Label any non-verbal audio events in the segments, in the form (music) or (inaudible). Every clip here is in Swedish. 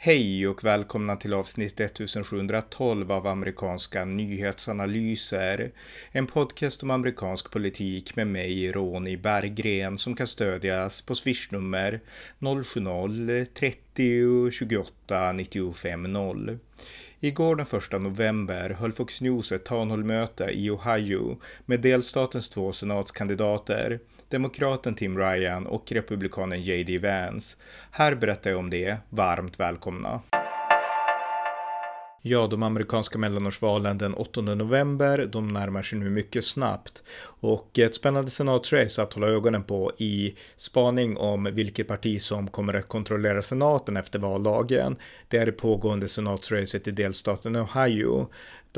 Hej och välkomna till avsnitt 1712 av amerikanska nyhetsanalyser. En podcast om amerikansk politik med mig, Ronny Berggren, som kan stödjas på swishnummer 070-30 28 95 0. Igår den 1 november höll Fox News ett Tanholmöte i Ohio med delstatens två senatskandidater, demokraten Tim Ryan och republikanen J.D. Vance. Här berättar jag om det. Varmt välkomna! Ja, de amerikanska mellanårsvalen den 8 november, de närmar sig nu mycket snabbt. Och ett spännande senatsrace att hålla ögonen på i spaning om vilket parti som kommer att kontrollera senaten efter valdagen. Det är det pågående senatsracet i delstaten Ohio.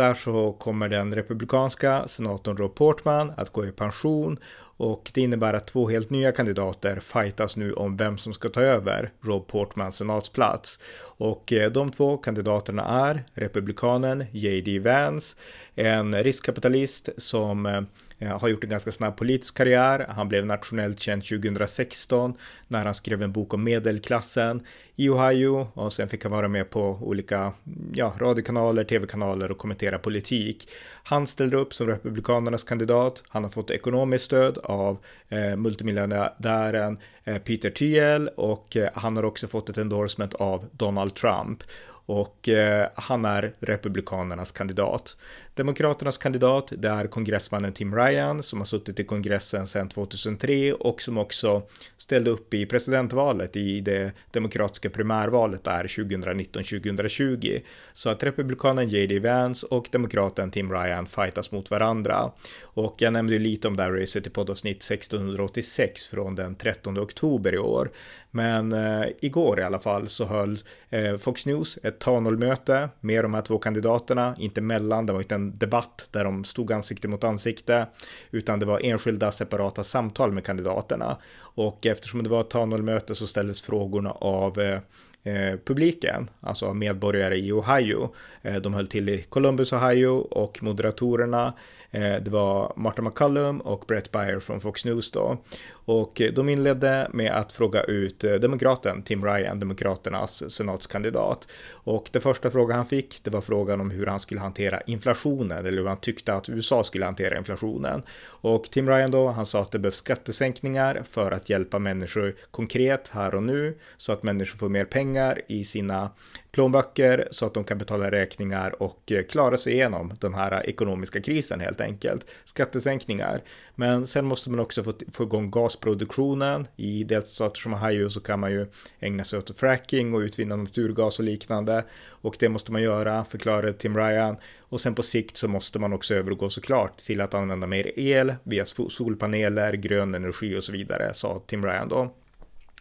Där så kommer den republikanska senatorn Rob Portman att gå i pension och det innebär att två helt nya kandidater fightas nu om vem som ska ta över Rob Portmans senatsplats. Och eh, de två kandidaterna är republikanen J.D. Vance, en riskkapitalist som eh, Eh, har gjort en ganska snabb politisk karriär. Han blev nationellt känd 2016 när han skrev en bok om medelklassen i Ohio och sen fick han vara med på olika ja, radiokanaler, tv-kanaler och kommentera politik. Han ställde upp som Republikanernas kandidat. Han har fått ekonomiskt stöd av eh, multimiljardären eh, Peter Thiel och eh, han har också fått ett endorsement av Donald Trump och eh, han är Republikanernas kandidat. Demokraternas kandidat, det är kongressmannen Tim Ryan som har suttit i kongressen sedan 2003 och som också ställde upp i presidentvalet i det demokratiska primärvalet där 2019-2020. Så att republikanen J.D. Vance och demokraten Tim Ryan fightas mot varandra. Och jag nämnde ju lite om det här racet i poddavsnitt 1686 från den 13 oktober i år. Men eh, igår i alla fall så höll eh, Fox News ett townhall-möte med de här två kandidaterna, inte mellan, det var inte en debatt där de stod ansikte mot ansikte, utan det var enskilda separata samtal med kandidaterna. Och eftersom det var ett townhall-möte så ställdes frågorna av eh, Eh, publiken, alltså medborgare i Ohio. Eh, de höll till i Columbus, Ohio och moderatorerna Eh, det var Martha McCallum och Brett Byer från Fox News då. Och eh, de inledde med att fråga ut eh, demokraten Tim Ryan, demokraternas senatskandidat. Och det första frågan han fick, det var frågan om hur han skulle hantera inflationen, eller hur han tyckte att USA skulle hantera inflationen. Och Tim Ryan då, han sa att det behövs skattesänkningar för att hjälpa människor konkret här och nu, så att människor får mer pengar i sina plånböcker så att de kan betala räkningar och eh, klara sig igenom den här ekonomiska krisen helt enkelt. Skattesänkningar. Men sen måste man också få, få igång gasproduktionen. I delstater som Ohio så kan man ju ägna sig åt fracking och utvinna naturgas och liknande. Och det måste man göra, förklarade Tim Ryan. Och sen på sikt så måste man också övergå såklart till att använda mer el via solpaneler, grön energi och så vidare, sa Tim Ryan då.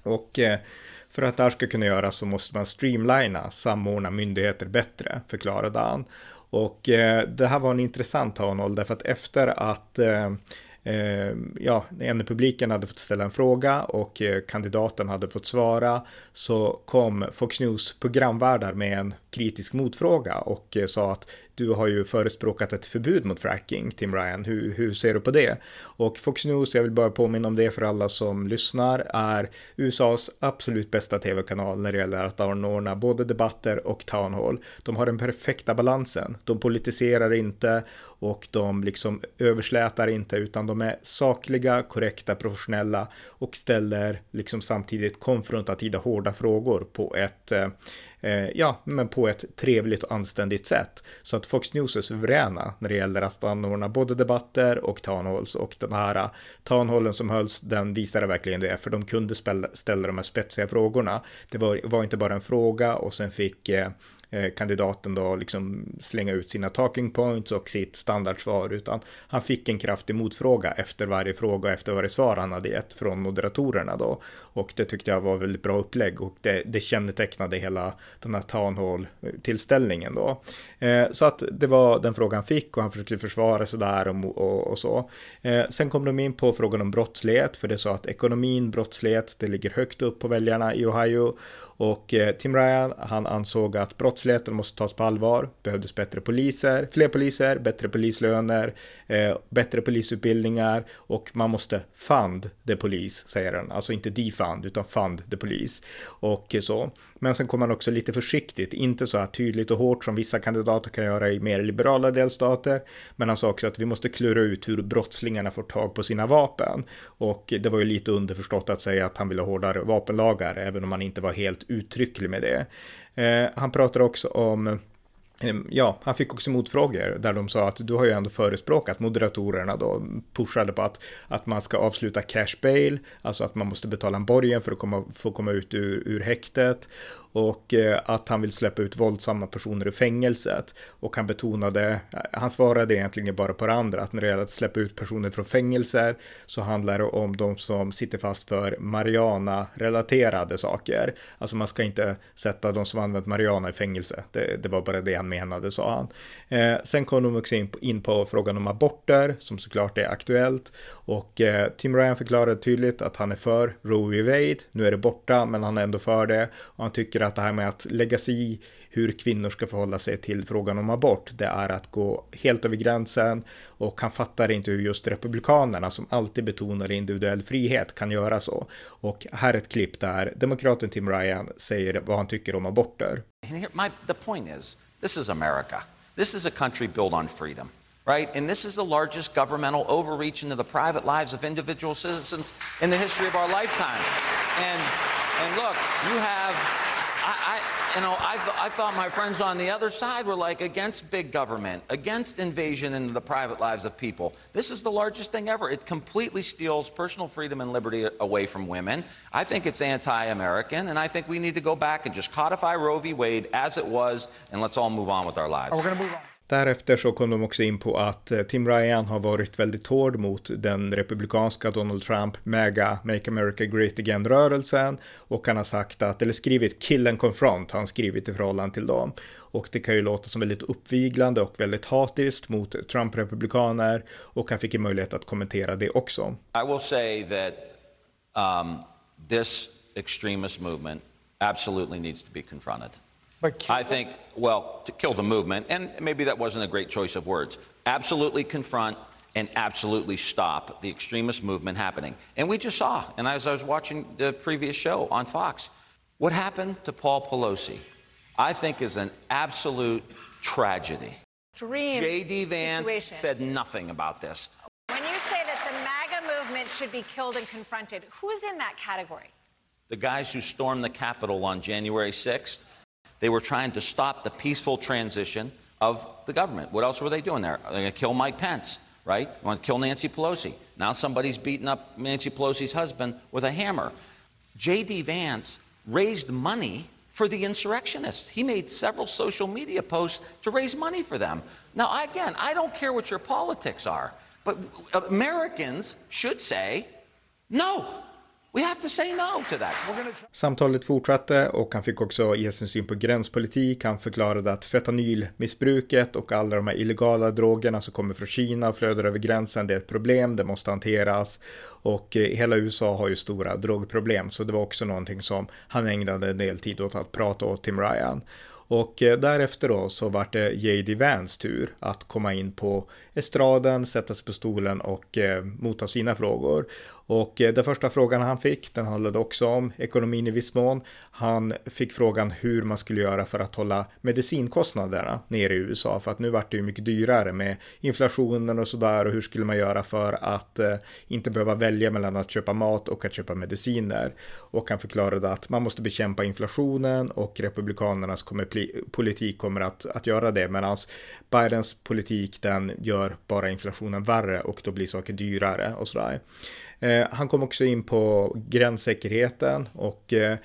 Och eh, för att det här ska kunna göras så måste man streamlina, samordna myndigheter bättre, förklarade han. Och eh, det här var en intressant townhall därför att efter att eh, ja, när publiken hade fått ställa en fråga och kandidaten hade fått svara så kom Fox News programvärdar med en kritisk motfråga och sa att du har ju förespråkat ett förbud mot fracking, Tim Ryan. Hur, hur ser du på det? Och Fox News, jag vill bara påminna om det för alla som lyssnar, är USAs absolut bästa tv-kanal när det gäller att anordna både debatter och town hall. De har den perfekta balansen. De politiserar inte och de liksom överslätar inte utan de är sakliga, korrekta, professionella och ställer liksom samtidigt konfrontativa hårda frågor på ett eh, eh, ja, men på ett trevligt och anständigt sätt. Så att Fox News är suveräna när det gäller att anordna både debatter och townhalls och den här eh, townhallen som hölls, den visade verkligen det, för de kunde ställa de här spetsiga frågorna. Det var, var inte bara en fråga och sen fick Eh, Eh, kandidaten då liksom slänga ut sina talking points och sitt standardsvar, utan han fick en kraftig motfråga efter varje fråga och efter varje svar han hade gett från moderatorerna då. Och det tyckte jag var väldigt bra upplägg och det, det kännetecknade hela den här town hall tillställningen då. Eh, så att det var den frågan han fick och han försökte försvara sig där och, och, och så. Eh, sen kom de in på frågan om brottslighet, för det sa att ekonomin, brottslighet, det ligger högt upp på väljarna i Ohio och eh, Tim Ryan, han ansåg att brottslighet brottsligheten måste tas på allvar, behövdes bättre poliser, fler poliser, bättre polislöner, eh, bättre polisutbildningar och man måste fund the polis, säger den. Alltså inte defund, utan fund the polis. Och så. Men sen kommer man också lite försiktigt, inte så här tydligt och hårt som vissa kandidater kan göra i mer liberala delstater. Men han sa också att vi måste klura ut hur brottslingarna får tag på sina vapen. Och det var ju lite underförstått att säga att han ville ha hårdare vapenlagar, även om han inte var helt uttrycklig med det. Eh, han pratar också om eh, ja, han fick också motfrågor där de sa att du har ju ändå förespråkat, moderatorerna då pushade på att, att man ska avsluta cash bail, alltså att man måste betala en borgen för att komma, få komma ut ur, ur häktet och eh, att han vill släppa ut våldsamma personer ur fängelset. Och han betonade, eh, han svarade egentligen bara på det andra, att när det gäller att släppa ut personer från fängelser så handlar det om de som sitter fast för Mariana-relaterade saker. Alltså man ska inte sätta de som använt Mariana i fängelse. Det, det var bara det han menade, sa han. Eh, sen kom de också in på, in på, frågan om aborter, som såklart är aktuellt. Och eh, Tim Ryan förklarade tydligt att han är för Roe v. Wade. Nu är det borta, men han är ändå för det. Och han tycker att det här med att lägga sig i hur kvinnor ska förhålla sig till frågan om abort, det är att gå helt över gränsen och han fattar inte hur just republikanerna som alltid betonar individuell frihet kan göra så. Och här är ett klipp där demokraten Tim Ryan säger vad han tycker om aborter. My, the point is, this is America. This is a country built on freedom. right? And this is the largest governmental overreach into the private lives of individual citizens in the history of our lifetime. And and look, you have I, I, you know, I, th- I thought my friends on the other side were like against big government, against invasion into the private lives of people. This is the largest thing ever. It completely steals personal freedom and liberty away from women. I think it's anti American, and I think we need to go back and just codify Roe v. Wade as it was, and let's all move on with our lives. We're going to move on. Därefter så kom de också in på att eh, Tim Ryan har varit väldigt hård mot den republikanska Donald Trump, MAGA, Make America Great Again-rörelsen och han har sagt att, eller skrivit kill and confront, har han skrivit i förhållande till dem. Och det kan ju låta som väldigt uppviglande och väldigt hatiskt mot Trump-republikaner och han fick ju möjlighet att kommentera det också. I will say that um, this extremist movement absolutely needs to be confronted. I think, well, to kill the movement, and maybe that wasn't a great choice of words, absolutely confront and absolutely stop the extremist movement happening. And we just saw, and as I was watching the previous show on Fox, what happened to Paul Pelosi, I think is an absolute tragedy. Dream J.D. Vance situation. said nothing about this. When you say that the MAGA movement should be killed and confronted, who's in that category? The guys who stormed the Capitol on January 6th, they were trying to stop the peaceful transition of the government. What else were they doing there? They're going to kill Mike Pence, right? They want to kill Nancy Pelosi. Now somebody's beating up Nancy Pelosi's husband with a hammer. J.D. Vance raised money for the insurrectionists. He made several social media posts to raise money for them. Now, again, I don't care what your politics are, but Americans should say no. We have to say no to that. Samtalet fortsatte och han fick också ge sin syn på gränspolitik. Han förklarade att fentanylmissbruket och alla de här illegala drogerna som kommer från Kina och flödar över gränsen, det är ett problem, det måste hanteras. Och eh, hela USA har ju stora drogproblem, så det var också någonting som han ägnade en del tid åt att prata åt Tim Ryan. Och eh, därefter då så vart det J.D. Vance tur att komma in på estraden, sätta sig på stolen och eh, motta sina frågor. Och eh, den första frågan han fick, den handlade också om ekonomin i viss mån. Han fick frågan hur man skulle göra för att hålla medicinkostnaderna nere i USA, för att nu vart det ju mycket dyrare med inflationen och sådär och hur skulle man göra för att eh, inte behöva välja mellan att köpa mat och att köpa mediciner. Och han förklarade att man måste bekämpa inflationen och republikanernas kommer, politik kommer att, att göra det, medan Bidens politik den gör bara inflationen värre och då blir saker dyrare och sådär. Eh, han kom också in på gränssäkerheten och eh,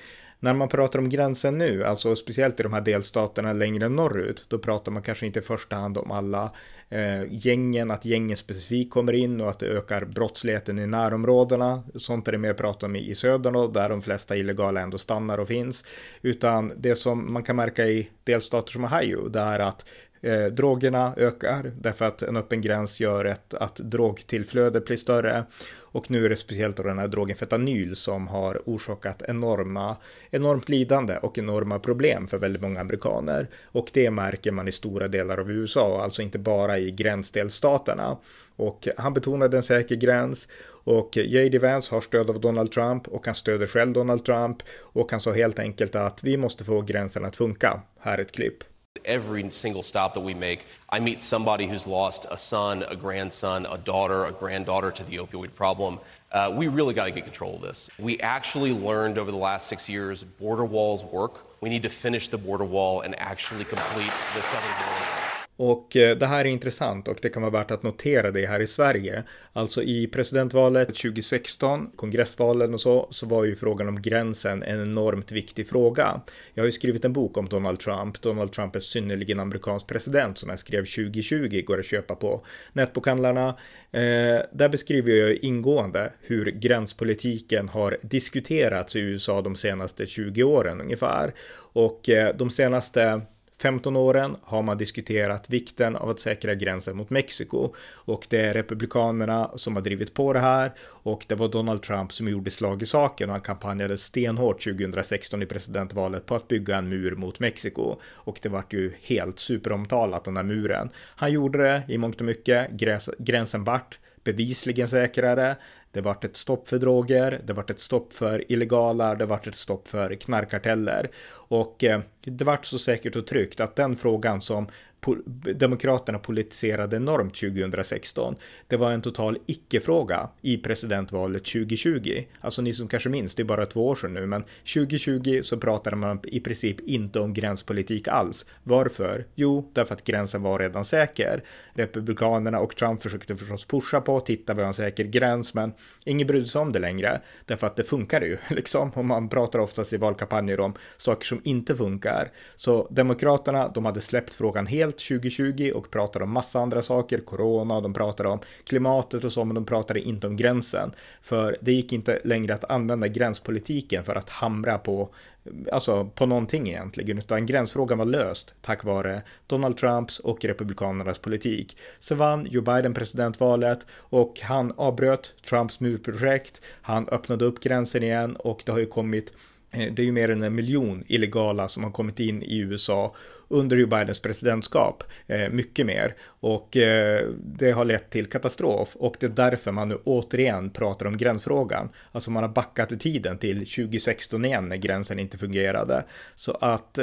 när man pratar om gränsen nu, alltså speciellt i de här delstaterna längre norrut, då pratar man kanske inte i första hand om alla eh, gängen, att gängen specifikt kommer in och att det ökar brottsligheten i närområdena. Sånt är det mer prat om i södern där de flesta illegala ändå stannar och finns. Utan det som man kan märka i delstater som Ohio, det är att Eh, drogerna ökar därför att en öppen gräns gör ett, att drogtillflödet blir större. Och nu är det speciellt då den här drogen fentanyl som har orsakat enorma, enormt lidande och enorma problem för väldigt många amerikaner. Och det märker man i stora delar av USA, alltså inte bara i gränsdelstaterna. Och han betonade en säker gräns och J.D. Vance har stöd av Donald Trump och han stöder själv Donald Trump och han sa helt enkelt att vi måste få gränsen att funka. Här är ett klipp. Every single stop that we make, I meet somebody who's lost a son, a grandson, a daughter, a granddaughter to the opioid problem. Uh, we really got to get control of this. We actually learned over the last six years border walls work. We need to finish the border wall and actually complete the southern border. Och eh, det här är intressant och det kan vara värt att notera det här i Sverige. Alltså i presidentvalet 2016, kongressvalen och så, så var ju frågan om gränsen en enormt viktig fråga. Jag har ju skrivit en bok om Donald Trump. Donald Trump är synnerligen amerikansk president som jag skrev 2020, går att köpa på nätbokhandlarna. Eh, där beskriver jag ingående hur gränspolitiken har diskuterats i USA de senaste 20 åren ungefär. Och eh, de senaste 15 åren har man diskuterat vikten av att säkra gränsen mot Mexiko och det är republikanerna som har drivit på det här och det var Donald Trump som gjorde slag i saken och han kampanjade stenhårt 2016 i presidentvalet på att bygga en mur mot Mexiko och det vart ju helt superomtalat den här muren. Han gjorde det i mångt och mycket, gränsen vart bevisligen säkrare. Det vart ett stopp för droger, det vart ett stopp för illegala, det vart ett stopp för knarkkarteller. Och eh, det vart så säkert och tryggt att den frågan som Demokraterna politiserade enormt 2016. Det var en total icke-fråga i presidentvalet 2020. Alltså ni som kanske minns, det är bara två år sedan nu, men 2020 så pratade man i princip inte om gränspolitik alls. Varför? Jo, därför att gränsen var redan säker. Republikanerna och Trump försökte förstås pusha på, titta vi har en säker gräns, men ingen brydde sig om det längre, därför att det funkar ju, (laughs) liksom. Och man pratar oftast i valkampanjer om saker som inte funkar. Så Demokraterna, de hade släppt frågan helt helt 2020 och pratar om massa andra saker, corona, de pratar om klimatet och så, men de pratade inte om gränsen. För det gick inte längre att använda gränspolitiken för att hamra på alltså på någonting egentligen, utan gränsfrågan var löst tack vare Donald Trumps och Republikanernas politik. Så vann Joe Biden presidentvalet och han avbröt Trumps murprojekt, han öppnade upp gränsen igen och det har ju kommit Eh, det är ju mer än en miljon illegala som har kommit in i USA under Joe Bidens presidentskap, eh, mycket mer. Och eh, det har lett till katastrof och det är därför man nu återigen pratar om gränsfrågan. Alltså man har backat i tiden till 2016 igen när gränsen inte fungerade. Så att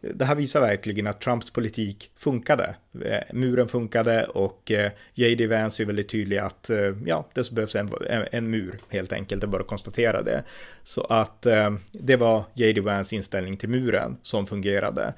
det här visar verkligen att Trumps politik funkade. Eh, muren funkade och eh, J.D. Vance är väldigt tydlig att eh, ja, det behövs en, en mur helt enkelt, det är bara att konstatera det. Så att det var J.D. Vance inställning till muren som fungerade.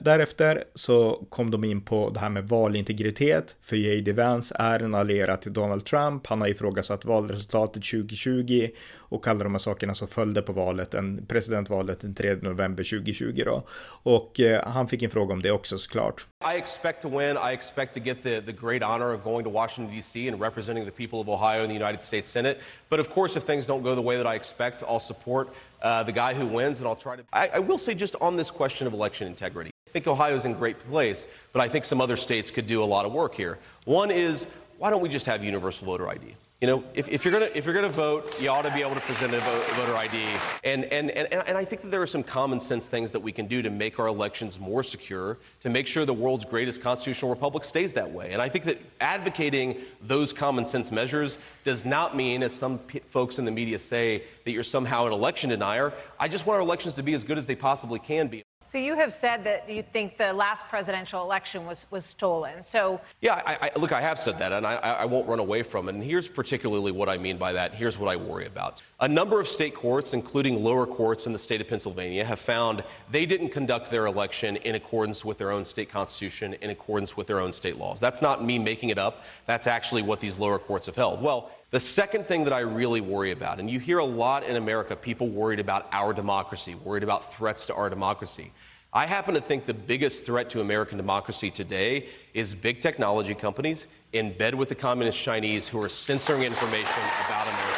Därefter så kom de in på det här med valintegritet, för J.D. Vance är en allierad till Donald Trump, han har ifrågasatt valresultatet 2020 och alla de här sakerna som följde på valet, en presidentvalet den 3 november 2020 då. Och han fick en fråga om det också såklart. I expect to win. I expect to get the, the great honor of going to Washington, D.C. and representing the people of Ohio in the United States Senate. But of course, if things don't go the way that I expect, I'll support uh, the guy who wins and I'll try to. I, I will say, just on this question of election integrity, I think Ohio's in a great place, but I think some other states could do a lot of work here. One is why don't we just have universal voter ID? You know, if, if, you're gonna if you're gonna vote, you ought to be able to present a vote, voter ID. And, and and and I think that there are some common sense things that we can do to make our elections more secure, to make sure the world's greatest constitutional republic stays that way. And I think that advocating those common sense measures does not mean, as some folks in the media say, that you're somehow an election denier. I just want our elections to be as good as they possibly can be. So you have said that you think the last presidential election was, was stolen. So yeah, I, I, look, I have said that, and I, I won't run away from it. And here's particularly what I mean by that. Here's what I worry about. A number of state courts, including lower courts in the state of Pennsylvania, have found they didn't conduct their election in accordance with their own state constitution, in accordance with their own state laws. That's not me making it up. That's actually what these lower courts have held. Well. The second thing that I really worry about, and you hear a lot in America, people worried about our democracy, worried about threats to our democracy. I happen to think the biggest threat to American democracy today is big technology companies in bed with the communist Chinese who are censoring information about American policy.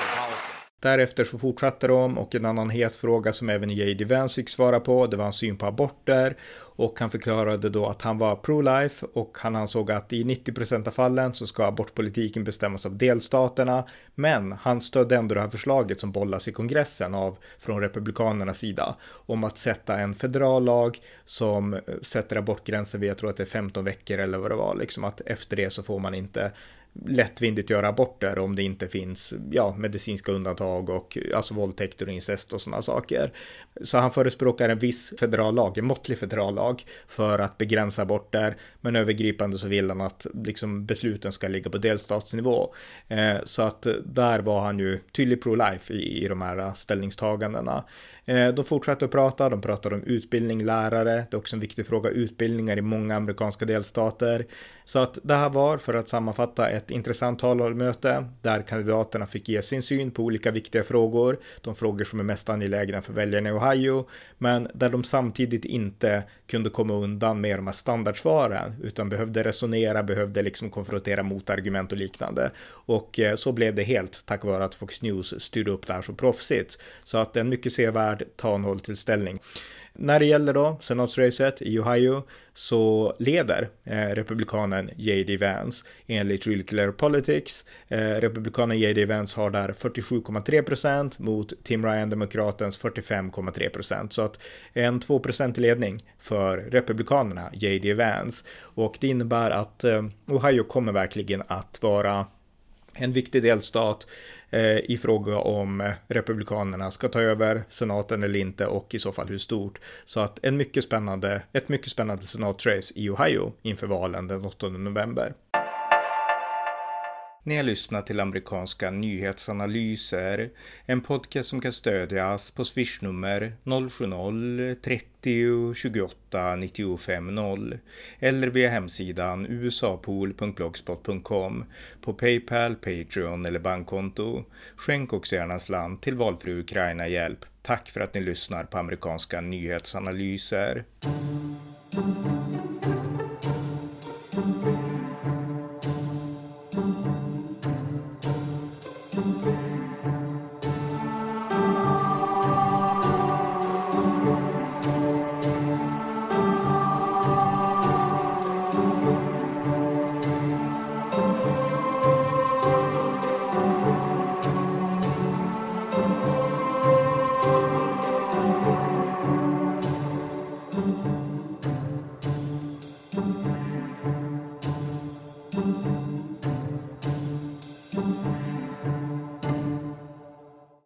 Därefter så fortsatte de och en annan het fråga som även J.D. Vance fick svara på, det var hans syn på aborter och han förklarade då att han var pro-life och han ansåg att i 90% av fallen så ska abortpolitiken bestämmas av delstaterna, men han stödde ändå det här förslaget som bollas i kongressen av från republikanernas sida om att sätta en federal lag som eh, sätter abortgränsen vid, jag tror att det är 15 veckor eller vad det var, liksom att efter det så får man inte lättvindigt göra aborter om det inte finns ja, medicinska undantag och alltså våldtäkter och incest och sådana saker. Så han förespråkar en viss federal lag, en måttlig federal lag för att begränsa aborter. Men övergripande så vill han att liksom, besluten ska ligga på delstatsnivå. Eh, så att där var han ju tydlig pro-life i, i de här ställningstagandena. Eh, de fortsatte att prata, de pratade om utbildning, lärare, det är också en viktig fråga, utbildningar i många amerikanska delstater. Så att det här var, för att sammanfatta, ett intressant talmöte där kandidaterna fick ge sin syn på olika viktiga frågor, de frågor som är mest angelägna för väljarna i Ohio, men där de samtidigt inte kunde komma undan med de här standardsvaren, utan behövde resonera, behövde liksom konfrontera motargument och liknande. Och eh, så blev det helt tack vare att Fox News styrde upp det här så proffsigt. Så att en mycket sevärd Town När det gäller då senatsracet i Ohio så leder eh, republikanen J.D. Vance enligt Real Clear Politics. Eh, republikanen J.D. Vance har där 47,3 procent mot Tim Ryan, demokratens 45,3 procent. Så att en 2 procent ledning för republikanerna J.D. Vance. Och det innebär att eh, Ohio kommer verkligen att vara en viktig delstat eh, i fråga om eh, republikanerna ska ta över senaten eller inte och i så fall hur stort. Så att en mycket spännande, ett mycket spännande senatrace i Ohio inför valen den 8 november. Ni har lyssnat till amerikanska nyhetsanalyser, en podcast som kan stödjas på swishnummer 070-30 28 95 0 eller via hemsidan usapool.blogspot.com på Paypal, Patreon eller bankkonto. Skänk också gärna en slant till valfri Ukraina-hjälp. Tack för att ni lyssnar på amerikanska nyhetsanalyser.